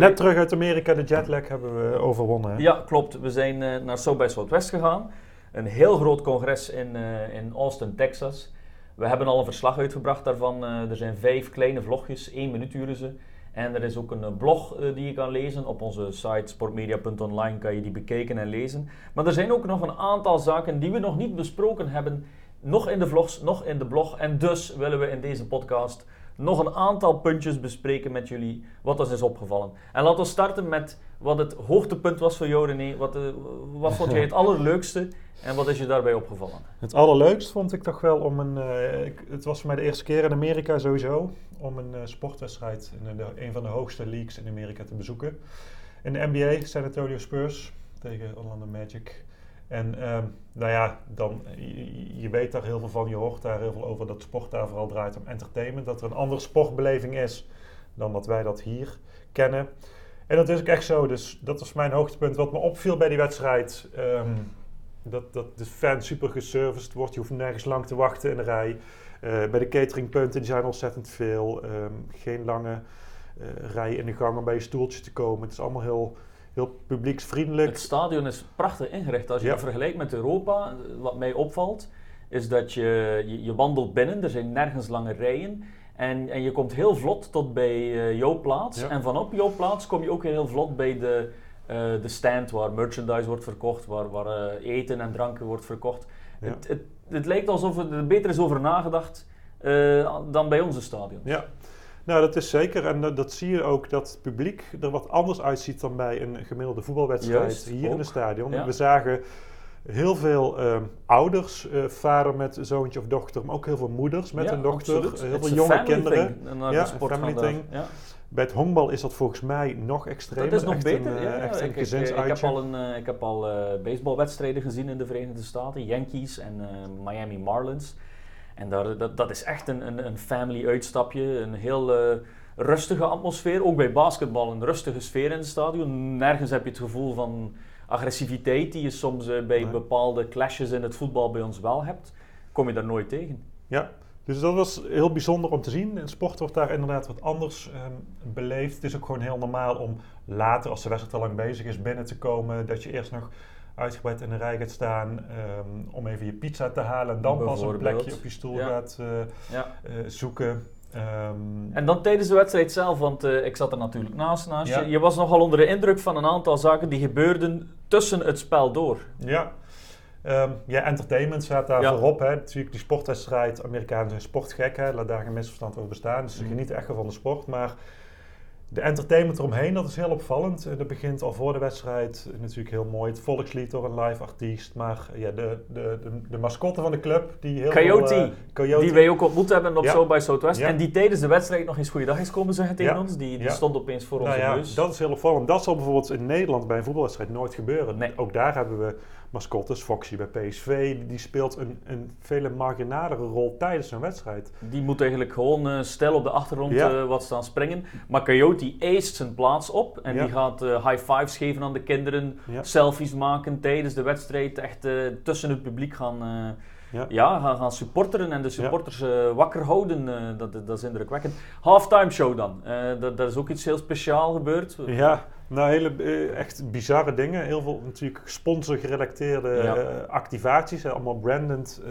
Net terug uit Amerika, de jetlag hebben we overwonnen. Hè? Ja, klopt. We zijn uh, naar South by Southwest gegaan. Een heel groot congres in, uh, in Austin, Texas. We hebben al een verslag uitgebracht daarvan. Uh, er zijn vijf kleine vlogjes, één minuut duren ze. En er is ook een blog die je kan lezen. Op onze site sportmedia.online kan je die bekijken en lezen. Maar er zijn ook nog een aantal zaken die we nog niet besproken hebben. Nog in de vlogs, nog in de blog. En dus willen we in deze podcast nog een aantal puntjes bespreken met jullie, wat ons is opgevallen. En laten we starten met wat het hoogtepunt was voor jou, René. Wat, uh, wat vond jij het allerleukste en wat is je daarbij opgevallen? Het allerleukste vond ik toch wel om een... Uh, ik, het was voor mij de eerste keer in Amerika sowieso... om een uh, sportwedstrijd in de, een van de hoogste leagues in Amerika te bezoeken. In de NBA, San Antonio Spurs tegen Orlando Magic... En um, nou ja, dan, je, weet daar heel veel van, je hoort daar heel veel over dat sport daar vooral draait om entertainment. Dat er een andere sportbeleving is dan dat wij dat hier kennen. En dat is ook echt zo, dus dat was mijn hoogtepunt. Wat me opviel bij die wedstrijd, um, dat, dat de fan super geserviced wordt. Je hoeft nergens lang te wachten in de rij. Uh, bij de cateringpunten, zijn ontzettend veel. Um, geen lange uh, rij in de gang om bij je stoeltje te komen. Het is allemaal heel heel publieksvriendelijk. Het stadion is prachtig ingericht. Als je het vergelijkt met Europa, wat mij opvalt, is dat je, je, je, wandelt binnen, er zijn nergens lange rijen. En, en je komt heel vlot tot bij uh, jouw plaats. En vanop jouw plaats kom je ook heel vlot bij de, uh, de stand waar merchandise wordt verkocht, waar, waar uh, eten en dranken wordt verkocht. Ja. Het, het, het, lijkt alsof er beter is over nagedacht dan bij onze stadion. Ja, nou, dat is zeker. En dat, dat, zie je ook dat het publiek er wat anders uitziet dan bij een gemiddelde voetbalwedstrijd Juist, hier ook. in het stadion. Ja. We zagen heel veel uh, ouders, uh, vader met zoontje of dochter, maar ook heel veel moeders met ja, een dochter. Absoluut. Heel It's veel jonge kinderen. Thing, naar Ja, family thing. Ja. Bij het honkbal is dat volgens mij nog extremer. Dat is nog echt beter. Een, ja, ja. echt een ik, ik, ik heb al, een, ik heb al baseballwedstrijden gezien in de Verenigde Staten, Yankees en Miami Marlins. En daar, dat, dat is echt een, een, een family uitstapje, een heel uh, rustige atmosfeer. Ook bij basketbal een rustige sfeer in het stadion. Nergens heb je het gevoel van agressiviteit die je soms uh, bij Nee. bepaalde clashes in het voetbal bij ons wel hebt. Kom je daar nooit tegen. Ja, dus dat was heel bijzonder om te zien. In sport wordt daar inderdaad wat anders um, beleefd. Het is ook gewoon heel normaal om later, als de wedstrijd al lang bezig is, binnen te komen. Dat je eerst nog uitgebreid in de rij gaat staan um, om even je pizza te halen. En dan pas een plekje op je stoel Ja. gaat uh, Ja. uh, zoeken. Um, En dan tijdens de wedstrijd zelf, want uh, ik zat er natuurlijk naast, naast Ja. je. Je was nogal onder de indruk van een aantal zaken die gebeurden tussen het spel door. ja. Um, ja, entertainment staat daar Ja. voorop. Hè. Natuurlijk die sportwedstrijd, Amerikanen zijn sportgek, hè. laat daar geen misverstand over bestaan. Dus ze Mhm. genieten echt wel van de sport. Maar de entertainment eromheen, dat is heel opvallend. Eh, Dat begint al voor de wedstrijd natuurlijk heel mooi. Het volkslied door een live artiest. Maar ja, de, de, de, de mascotte van de club, die heel Coyote, veel, uh, Coyote. Die wij ook ontmoet hebben op Ja. South by Southwest. Ja. En die tijdens de wedstrijd nog eens goeiedag is komen zeggen tegen Ja. ons. Die, stond opeens voor Nou onze ja, neus. dat is heel opvallend. Dat zal bijvoorbeeld in Nederland bij een voetbalwedstrijd nooit gebeuren. Nee. Ook daar hebben we mascottes. Foxy bij PSV, die, speelt een, een vele marginalere rol tijdens een wedstrijd. Die moet eigenlijk gewoon uh, stil op de achtergrond Ja. uh, wat staan springen. Maar Coyote eist zijn plaats op. En Ja. die gaat uh, high fives geven aan de kinderen. Ja. Selfies maken tijdens de wedstrijd. Echt tussen het publiek gaan, Ja. ja. gaan, gaan supporteren. En de supporters uh, wakker houden. Uh, dat, dat is indrukwekkend. Halftime show dan. Uh, dat, dat is ook iets heel speciaal gebeurd. Ja, nou hele uh, echt bizarre dingen. Heel veel natuurlijk sponsorgerelateerde Ja. uh, activaties. Allemaal branded uh,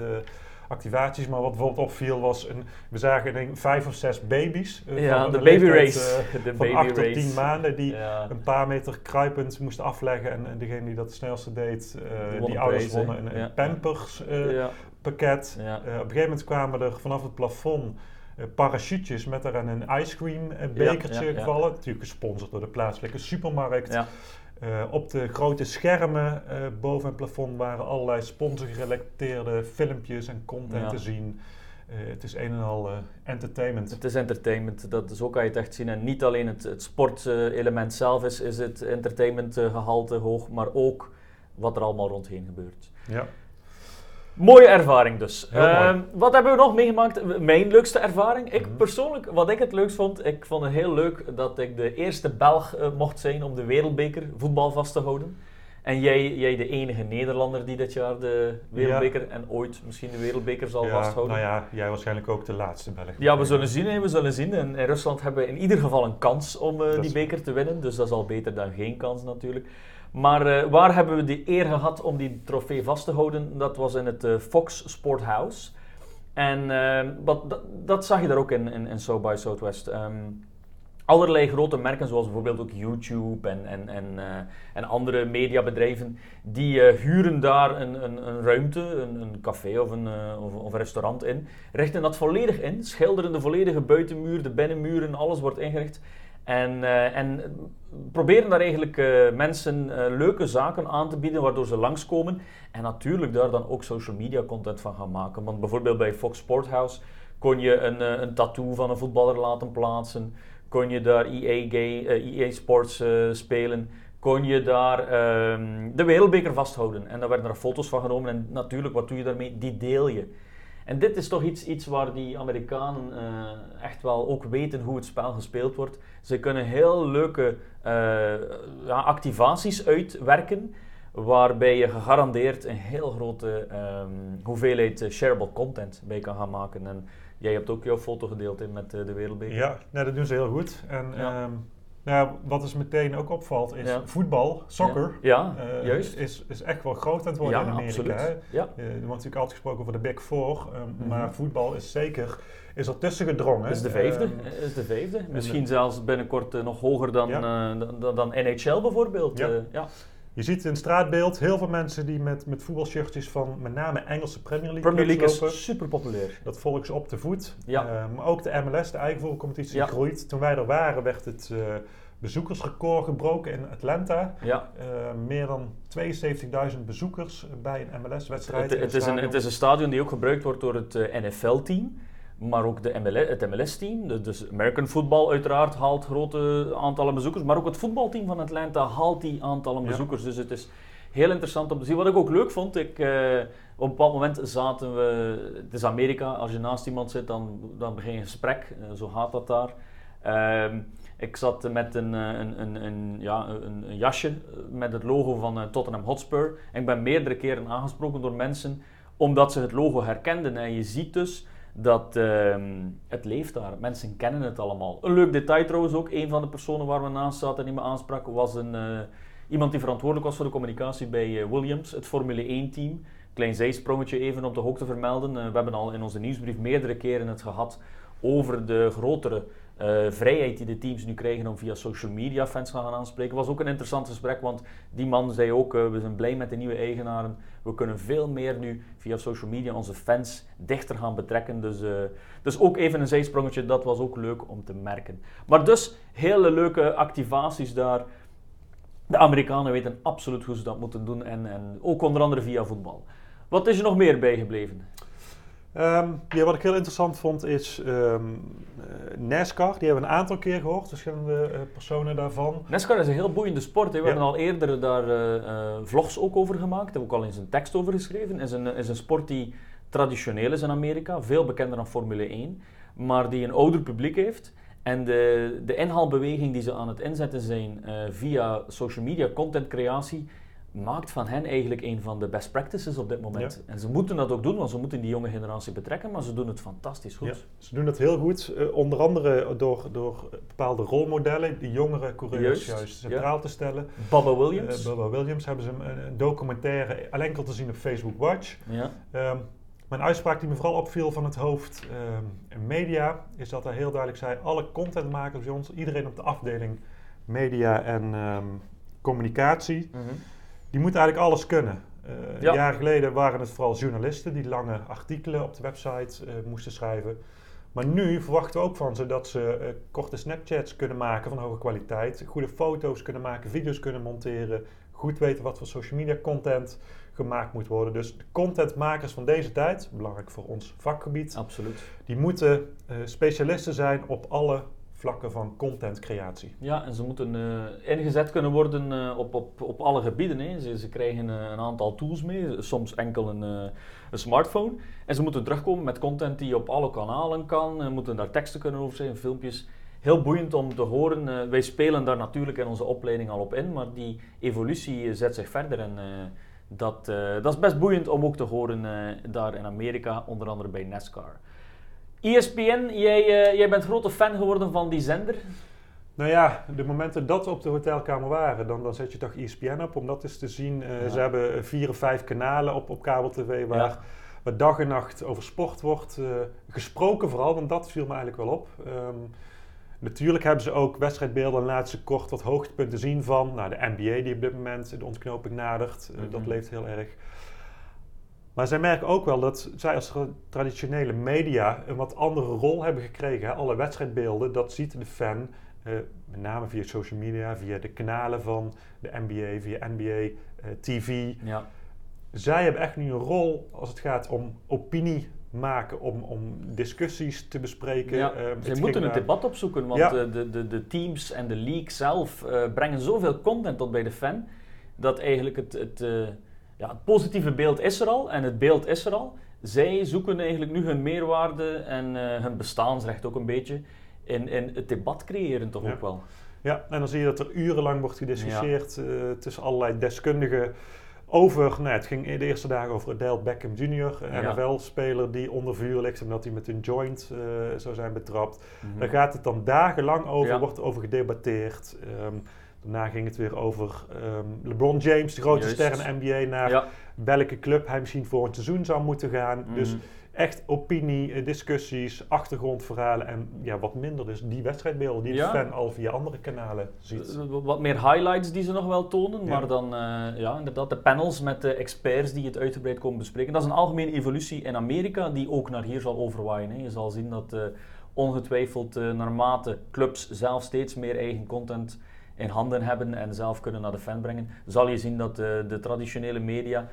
activaties. Maar wat bijvoorbeeld opviel was... Een, we zagen denk vijf of zes baby's. uh, Ja, van de baby leeftijd, race. uh, De van baby acht tot race. tien maanden. Die Ja. een paar meter kruipend moesten afleggen. En, en degene die dat het snelste deed, uh, die ouders wonnen een, Ja. een Pampers pakket. Op een gegeven moment kwamen er vanaf het plafond uh, parachutjes met daarin een ice cream bekertje Ja, ja, ja. gevallen. Natuurlijk gesponsord door de plaatselijke supermarkt. Uh, op de grote schermen uh, boven het plafond waren allerlei sponsorgerelateerde filmpjes en content Ja. te zien. Uh, het is een en al entertainment. Het is entertainment, dat is ook kan je het echt zien. En niet alleen het, het sportelement zelf is, is het entertainmentgehalte hoog, maar ook wat er allemaal rondheen gebeurt. Ja. Mooie ervaring dus. Ehm, wat hebben we nog meegemaakt? Mijn leukste ervaring. Ik Mhm. persoonlijk, wat ik het leukst vond, ik vond het heel leuk dat ik de eerste Belg eh, mocht zijn om de wereldbeker voetbal vast te houden. En jij, jij de enige Nederlander die dit jaar de Wereldbeker en ooit misschien de Wereldbeker zal Ja, vasthouden. nou ja, jij waarschijnlijk ook de laatste Belg. Ja, we zullen zien. hè, We zullen zien. En in Rusland hebben we in ieder geval een kans om eh, die beker te winnen. Dus dat is al beter dan geen kans natuurlijk. Maar eh, waar hebben we de eer gehad om die trofee vast te houden? Dat was in het eh, Fox Sport House. En eh, wat, dat, dat zag je daar ook in, in, in by Southwest. Ehm, allerlei grote merken, zoals bijvoorbeeld ook YouTube en, en, en, eh, en andere mediabedrijven, die huren daar een, een, een ruimte, een, een café of een, of, of een restaurant in, richten dat volledig in, schilderen de volledige buitenmuur, de binnenmuren, alles wordt ingericht. En, eh, en proberen daar eigenlijk eh, mensen eh, leuke zaken aan te bieden waardoor ze langskomen. En natuurlijk daar dan ook social media content van gaan maken. Want bijvoorbeeld bij Fox Sporthouse kon je een, eh, een tattoo van een voetballer laten plaatsen. Kon je daar EA, Gay, EA Sports eh, spelen. Kon je daar ehm, de wereldbeker vasthouden. En daar werden er foto's van genomen. En natuurlijk, wat doe je daarmee? Die deel je. En dit is toch iets, iets waar die Amerikanen eh, echt wel ook weten hoe het spel gespeeld wordt. Ze kunnen heel leuke eh, ja, activaties uitwerken, waarbij je gegarandeerd een heel grote ehm, hoeveelheid eh, shareable content bij kan gaan maken. En jij hebt ook jouw foto gedeeld in met eh, de Wereldbeker. Ja, dat doen ze heel goed. En Ja. ehm, nou, wat dus meteen ook opvalt is Ja. voetbal, soccer, Ja, eh, juist. Is, is echt wel groot aan het worden ja, in Amerika. hè. Ja. Eh, er wordt natuurlijk altijd gesproken over de Big Four, ehm, Mhm. maar voetbal is zeker is er tussen gedrongen. Is de vijfde. Ehm, is de vijfde. Misschien zelfs binnenkort eh, nog hoger dan, eh, dan, dan NHL bijvoorbeeld. Ja. Je ziet in straatbeeld heel veel mensen die met, met voetbalshirtjes van met name Engelse Premier League, Premier League lopen. is super populair. Dat ze op de voet. Ja. Eh, maar ook de MLS, de eigen voetbalcompetitie, Ja. groeit. Toen wij er waren, werd het eh, bezoekersrecord gebroken in Atlanta. Ja. Eh, meer dan 72.000 bezoekers bij een MLS-wedstrijd. Het, het, is een, het is een stadion die ook gebruikt wordt door het eh, NFL-team, maar ook de MLS, het MLS-team. Dus American Football uiteraard haalt grote aantallen bezoekers, maar ook het voetbalteam van Atlanta haalt die aantallen Ja. bezoekers. Dus het is heel interessant om te zien. Wat ik ook leuk vond, ik, eh, op een bepaald moment zaten we, het is Amerika, als je naast iemand zit dan, dan begin je een gesprek, Eh, zo gaat dat daar. Ehm, ik zat met een, eh, een, een, een, ja, een, een jasje met het logo van Tottenham Hotspur. En ik ben meerdere keren aangesproken door mensen omdat ze het logo herkenden. En je ziet dus dat ehm, het leeft daar. Mensen kennen het allemaal. Een leuk detail trouwens ook. Een van de personen waar we naast zaten die me aansprak was een, eh, iemand die verantwoordelijk was voor de communicatie bij eh, Williams, het Formule 1 team. Klein zijsprongetje even om toch ook te vermelden. Eh, we hebben al in onze nieuwsbrief meerdere keren het gehad over de grotere eh, vrijheid die de teams nu krijgen om via social media fans te gaan aanspreken. was ook een interessant gesprek, want die man zei ook, eh, we zijn blij met de nieuwe eigenaren. We kunnen veel meer nu via social media onze fans dichter gaan betrekken. Dus, eh, dus ook even een zijsprongetje, dat was ook leuk om te merken. Maar dus, hele leuke activaties daar. De Amerikanen weten absoluut hoe ze dat moeten doen en, en ook onder andere via voetbal. Wat is er nog meer bijgebleven? Ja, wat ik heel interessant vond is eh, NASCAR. Die hebben we een aantal keer gehoord, verschillende eh, personen daarvan. NASCAR is een heel boeiende sport. We Ja. hebben al eerder daar eh, vlogs ook over gemaakt. Daar heb ik al eens een tekst over geschreven. Het is een, is een sport die traditioneel is in Amerika. Veel bekender dan Formule 1. Maar die een ouder publiek heeft. En de, de inhaalbeweging die ze aan het inzetten zijn via social media content creatie maakt van hen eigenlijk een van de best practices op dit moment. En ze moeten dat ook doen, want ze moeten die jonge generatie betrekken, maar ze doen het fantastisch goed. Ja, ze doen dat heel goed, eh, onder andere door, door bepaalde rolmodellen, die jongere coureurs Juist, ja. centraal te stellen. Bubba Williams. Eh, Bubba Williams hebben ze een, een documentaire alleen te zien op Facebook Watch. ja. Ehm, mijn uitspraak die me vooral opviel van het hoofd ehm, media, is dat hij heel duidelijk zei, alle contentmakers bij ons, iedereen op de afdeling media en ehm, communicatie, Mhm. Die moeten eigenlijk alles kunnen. Eh Ja. Jaren geleden waren het vooral journalisten die lange artikelen op de website eh, moesten schrijven. Maar nu verwachten we ook van ze dat ze eh, korte Snapchats kunnen maken van hoge kwaliteit, goede foto's kunnen maken, video's kunnen monteren, goed weten wat voor social media content gemaakt moet worden. Dus de contentmakers van deze tijd, belangrijk voor ons vakgebied, Absoluut. die moeten specialisten zijn op alle vlakken van contentcreatie. Ja, en ze moeten eh, ingezet kunnen worden eh, op, op, op alle gebieden. Hè. Ze, ze krijgen eh, een aantal tools mee, soms enkel een, een smartphone. En ze moeten terugkomen met content die op alle kanalen kan. Ze moeten daar teksten kunnen over zijn, filmpjes. heel boeiend om te horen. wij spelen daar natuurlijk in onze opleiding al op in, maar die evolutie zet zich verder. En dat, dat is best boeiend om ook te horen daar in Amerika, onder andere bij NASCAR. ESPN, jij, jij bent grote fan geworden van die zender. Nou ja, de momenten dat we op de hotelkamer waren, dan, dan zet je toch ESPN op om dat eens te zien. Uh, Ze hebben vier of vijf kanalen op, op kabel-tv waar, ja. waar dag en nacht over sport wordt uh, gesproken vooral, want dat viel me eigenlijk wel op. Um, natuurlijk hebben ze ook wedstrijdbeelden en ze kort wat hoogtepunten zien van nou, de NBA die op dit moment de ontknoping nadert. Dat mhm. leeft heel erg. Maar zij merken ook wel dat zij als traditionele media een wat andere rol hebben gekregen. Alle wedstrijdbeelden, dat ziet de fan uh, met name via social media, via de kanalen van de NBA, via NBA uh, TV. Ja. Zij hebben echt nu een rol als het gaat om opinie maken, om, om discussies te bespreken. Ja, uh, ze moeten een debat opzoeken, want ja. de, de, de teams en de league zelf brengen zoveel content tot bij de fan, dat eigenlijk het, het, ja, het positieve beeld is er al en het beeld is er al. Zij zoeken eigenlijk nu hun meerwaarde en hun bestaansrecht ook een beetje in, in het debat creëren toch ook wel. Ja, en dan zie je dat er urenlang wordt gediscussieerd ja. uh, tussen allerlei deskundigen over, nou, het ging de eerste dagen over Adele Beckham Jr., een NFL-speler die onder vuur ligt omdat hij met een joint uh, zou zijn betrapt. Mm Daar gaat het dan dagenlang over, wordt over gedebatteerd. Um, daarna ging het weer over um, LeBron James, de grote ster in de NBA, naar welke club hij misschien voor een seizoen zou moeten gaan. Dus mhm echt opinie, eh, discussies, achtergrondverhalen en ja, wat minder dus die wedstrijdbeelden die de fan al via andere kanalen ziet. Eh, wat meer highlights die ze nog wel tonen, maar dan uh, ja, inderdaad de panels met de experts die het uitgebreid komen bespreken. Dat is een algemene evolutie in Amerika die ook naar hier zal overwaaien. Hè. Je zal zien dat uh, ongetwijfeld naarmate clubs zelf steeds meer eigen content in handen hebben en zelf kunnen naar de fan brengen, zal je zien dat de traditionele media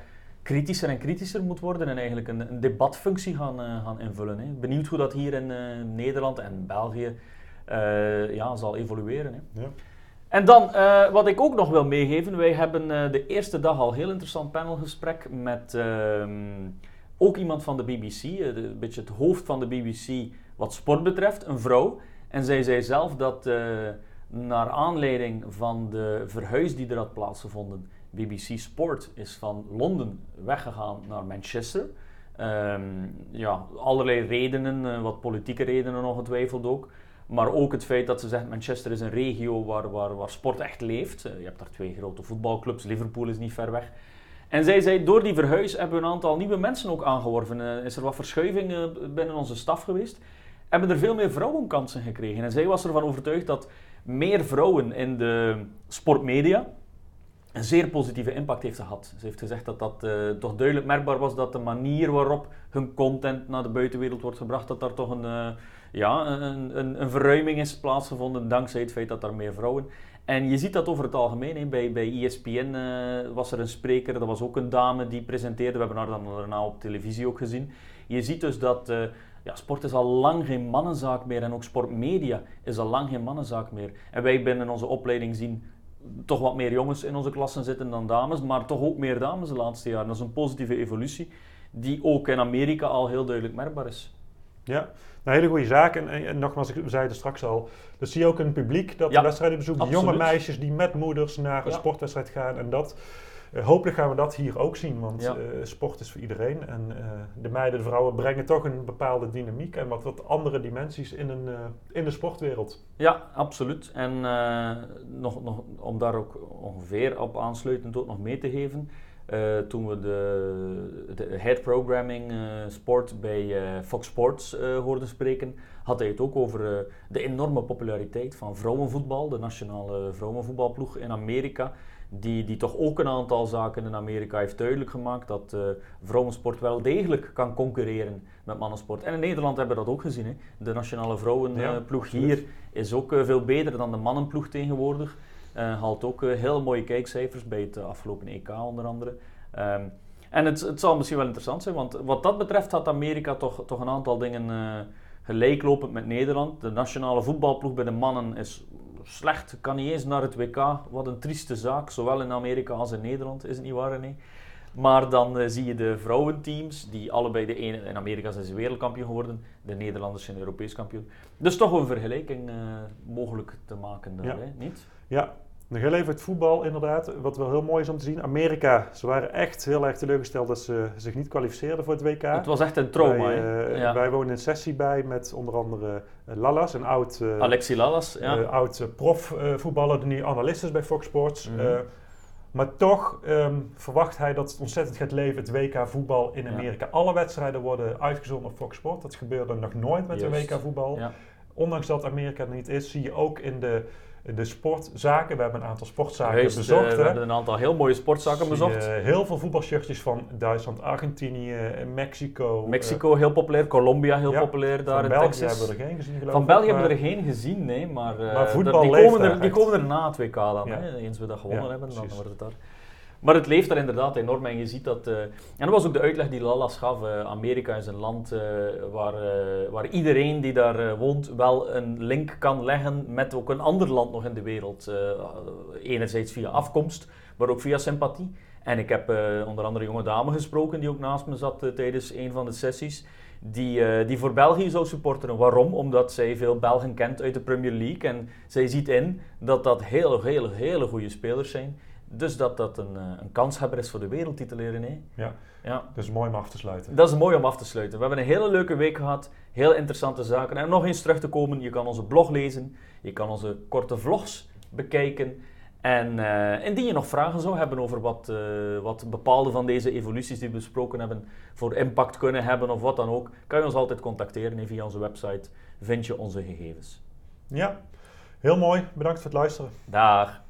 kritischer en kritischer moet worden en eigenlijk een, een debatfunctie gaan, uh, gaan invullen. Hè. Benieuwd hoe dat hier in uh, Nederland en België uh, ja, zal evolueren. Hè. Ja. En dan, wat ik ook nog wil meegeven, wij hebben de eerste dag al heel interessant panelgesprek met ehm, ook iemand van de BBC, een beetje het hoofd van de BBC wat sport betreft, een vrouw. En zij zei zelf dat naar aanleiding van de verhuis die er had plaatsgevonden, BBC Sport is van Londen weggegaan naar Manchester. Um, ja, allerlei redenen, uh, wat politieke redenen ongetwijfeld ook. Maar ook het feit dat ze zegt Manchester is een regio waar, waar, waar sport echt leeft. Uh, je hebt daar twee grote voetbalclubs, Liverpool is niet ver weg. En zij zei, door die verhuis hebben we een aantal nieuwe mensen ook aangeworven. Uh, is er wat verschuiving binnen onze staf geweest. Hebben er veel meer vrouwenkansen gekregen. En zij was ervan overtuigd dat meer vrouwen in de sportmedia, een zeer positieve impact heeft gehad. Ze heeft gezegd dat dat uh, toch duidelijk merkbaar was dat de manier waarop hun content naar de buitenwereld wordt gebracht, dat daar toch een, uh, ja, een, een, verruiming is plaatsgevonden dankzij het feit dat er meer vrouwen. En je ziet dat over het algemeen. Bij, bij ESPN eh, was er een spreker, dat was ook een dame die presenteerde. We hebben haar dan daarna op televisie ook gezien. Je ziet dus dat ja, sport is al lang geen mannenzaak meer en ook sportmedia is al lang geen mannenzaak meer. En wij binnen onze opleiding zien toch wat meer jongens in onze klassen zitten dan dames, maar toch ook meer dames de laatste jaren. Dat is een positieve evolutie die ook in Amerika al heel duidelijk merkbaar is. Ja, een hele goede zaak. En, en, nogmaals, ik zei het straks al, dus zie je ook een publiek dat de wedstrijden bezoekt. Jonge meisjes die met moeders naar een sportwedstrijd gaan. En dat, uh, hopelijk gaan we dat hier ook zien, want uh, sport is voor iedereen. En uh, de meiden, de vrouwen brengen toch een bepaalde dynamiek en wat, wat andere dimensies in, een, in de sportwereld. Ja, absoluut. En nog, nog, om daar ook ongeveer op aansluitend ook nog mee te geven. Toen we de, de head programming sport bij Fox Sports hoorden spreken, had hij het ook over de enorme populariteit van vrouwenvoetbal, de nationale vrouwenvoetbalploeg in Amerika die, die toch ook een aantal zaken in Amerika heeft duidelijk gemaakt dat vrouwensport wel degelijk kan concurreren met mannensport. En in Nederland hebben we dat ook gezien. Hè. De nationale vrouwenploeg ja, hier is ook veel beter dan de mannenploeg tegenwoordig. Uh, haalt ook heel mooie kijkcijfers bij het afgelopen EK onder andere. Um, en het, het zal misschien wel interessant zijn, want wat dat betreft had Amerika toch, toch een aantal dingen gelijklopend met Nederland. De nationale voetbalploeg bij de mannen is slecht, kan niet eens naar het WK. Wat een trieste zaak, zowel in Amerika als in Nederland, is het niet waar, nee? Maar dan eh, zie je de vrouwenteams, die allebei de ene... In Amerika zijn ze wereldkampioen geworden, de Nederlanders zijn Europees kampioen. Dus toch een vergelijking eh, mogelijk te maken daar, Ja. hè? niet? Ja, even het voetbal inderdaad. Wat wel heel mooi is om te zien. Amerika, ze waren echt heel erg teleurgesteld dat ze zich niet kwalificeerden voor het WK. Het was echt een trauma, wij, eh, Ja. wij wonen een sessie bij met onder andere eh, Lallas, een oud, eh, Alexi Lallas, ja. eh, oud profvoetballer die nu analist is bij Fox Sports. Mhm. Maar toch ehm, verwacht hij dat het ontzettend gaat leven, het WK voetbal in Ja. Amerika. Alle wedstrijden worden uitgezonden op Fox Sport. Dat gebeurde nog nooit met Juist. de WK voetbal. Ja. Ondanks dat Amerika er niet is, zie je ook in de, de sportzaken. We hebben een aantal sportzaken Juist, eh, bezocht. we hè. hebben een aantal heel mooie sportzaken Zie bezocht. heel veel voetbalshirtjes van Duitsland, Argentinië, eh, Mexico. eh, Mexico heel populair, Colombia heel ja, populair daar van in België Texas. hebben we er geen gezien geloof Van België maar- hebben we er geen gezien, nee, maar, eh, Maar voetbal dat- die, komen er, die komen er na het WK dan, Ja. hè, eens we dat gewonnen Ja, hebben, dan wordt het daar. Maar het leeft daar inderdaad enorm en je ziet dat... eh, en dat was ook de uitleg die Lallas gaf. eh, Amerika is een land eh, waar, waar iedereen die daar woont wel een link kan leggen met ook een ander land nog in de wereld. Enerzijds via afkomst, maar ook via sympathie. En ik heb onder andere een jonge dame gesproken die ook naast me zat tijdens een van de sessies. Die, die voor België zou supporteren. Waarom? Omdat zij veel Belgen kent uit de Premier League. En zij ziet in dat dat hele, hele, hele goede spelers zijn. Dus dat dat een, eh, een kanshebber is voor de wereldtitel, René. Ja, Ja. dus mooi om af te sluiten. Dat is mooi om af te sluiten. We hebben een hele leuke week gehad. Heel interessante zaken. En om nog eens terug te komen, je kan onze blog lezen. Je kan onze korte vlogs bekijken. En eh, indien je nog vragen zou hebben over wat, eh, wat bepaalde van deze evoluties die we besproken hebben voor impact kunnen hebben of wat dan ook, kan je ons altijd contacteren. En via onze website vind je onze gegevens. Ja, heel mooi. Bedankt voor het luisteren. Dag!